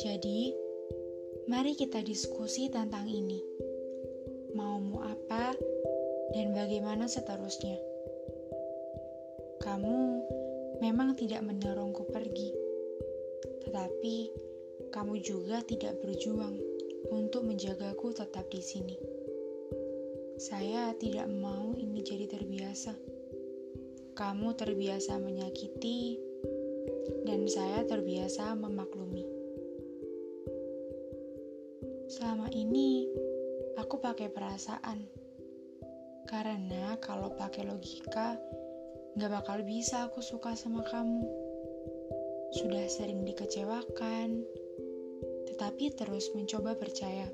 Jadi, mari kita diskusi tentang ini. Maumu apa dan bagaimana seterusnya? Kamu memang tidak mendorongku pergi, tetapi kamu juga tidak berjuang untuk menjagaku tetap di sini. Saya tidak mau ini jadi. Kamu terbiasa menyakiti, dan saya terbiasa memaklumi. Selama ini, aku pakai perasaan. Karena kalau pakai logika, gak bakal bisa aku suka sama kamu. Sudah sering dikecewakan, tetapi terus mencoba percaya.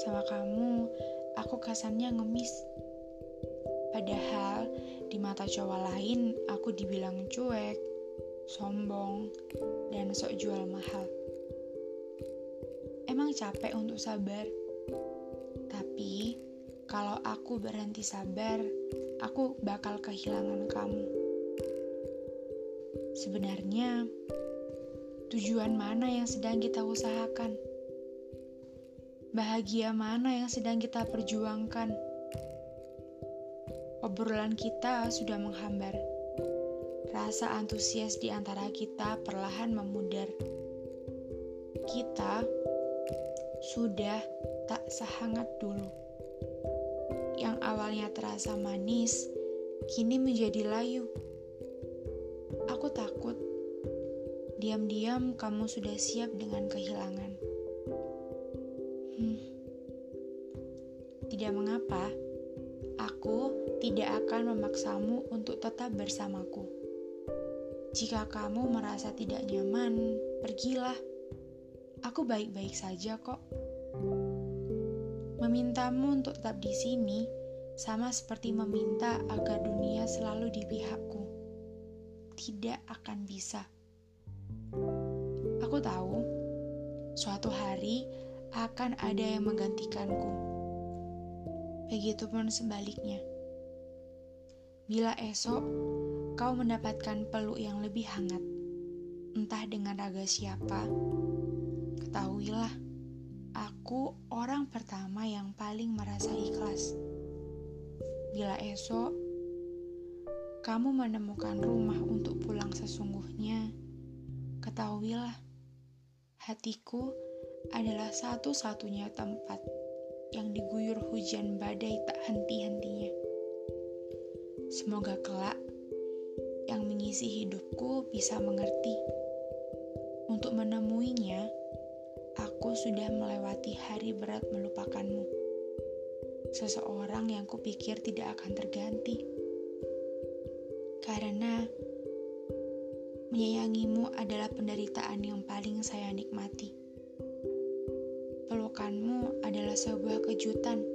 Sama kamu, aku kesannya ngemis. Padahal di mata cowok lain, aku dibilang cuek, sombong, dan sok jual mahal. Emang capek untuk sabar. Tapi, kalau aku berhenti sabar, aku bakal kehilangan kamu. Sebenarnya, tujuan mana yang sedang kita usahakan? Bahagia mana yang sedang kita perjuangkan? Obrolan kita sudah menghambar. Rasa antusias di antara kita perlahan memudar. Kita sudah tak sehangat dulu. Yang awalnya terasa manis, kini menjadi layu. Aku takut. Diam-diam kamu sudah siap dengan kehilangan. Hmm. Tidak mengapa, aku tidak akan memaksamu untuk tetap bersamaku. Jika kamu merasa tidak nyaman, pergilah. Aku baik-baik saja kok. Memintamu untuk tetap di sini sama seperti meminta agar dunia selalu di pihakku. Tidak akan bisa. Aku tahu suatu hari akan ada yang menggantikanku. Begitupun sebaliknya. Bila esok kau mendapatkan peluk yang lebih hangat, entah dengan raga siapa, Ketahuilah, aku orang pertama yang paling merasa ikhlas. Bila esok kamu menemukan rumah untuk pulang sesungguhnya, ketahuilah, hatiku adalah satu-satunya tempat yang diguyur hujan badai tak henti-hentinya. Semoga kelak yang mengisi hidupku bisa mengerti. Untuk menemuinya, aku sudah melewati hari berat melupakanmu. Seseorang yang kupikir tidak akan terganti. Karena menyayangimu adalah penderitaan yang paling saya nikmati. Adalah sebuah kejutan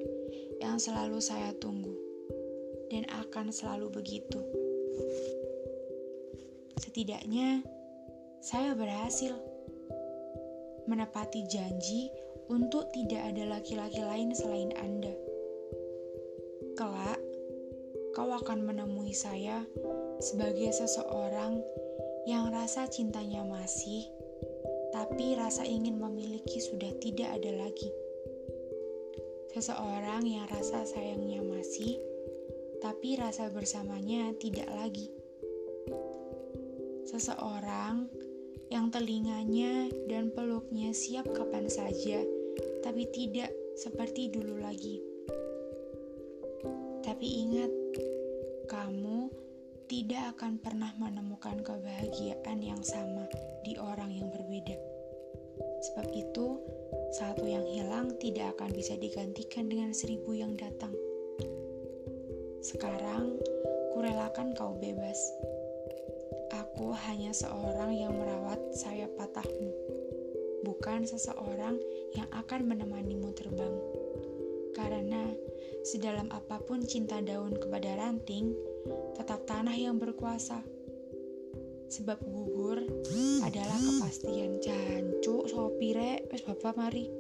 yang selalu saya tunggu dan akan selalu begitu. Setidaknya, saya berhasil menepati janji untuk tidak ada laki-laki lain selain Anda. Kelak, kau akan menemui saya sebagai seseorang yang rasa cintanya masih, tapi rasa ingin memiliki sudah tidak ada lagi. Seseorang yang rasa sayangnya masih, tapi rasa bersamanya tidak lagi. Seseorang yang telinganya dan peluknya siap kapan saja, tapi tidak seperti dulu lagi. Tapi ingat, kamu tidak akan pernah menemukan kebahagiaan yang sama di orang yang berbeda. Tidak akan bisa digantikan dengan seribu yang datang. Sekarang, kurelakan kau bebas. Aku hanya seorang yang merawat sayap patahmu, bukan seseorang yang akan menemanimu terbang. Karena sedalam apa pun cinta daun kepada ranting, tetap tanah yang berkuasa. Sebab gugur adalah kepastian jancuk sopire wes bapak mari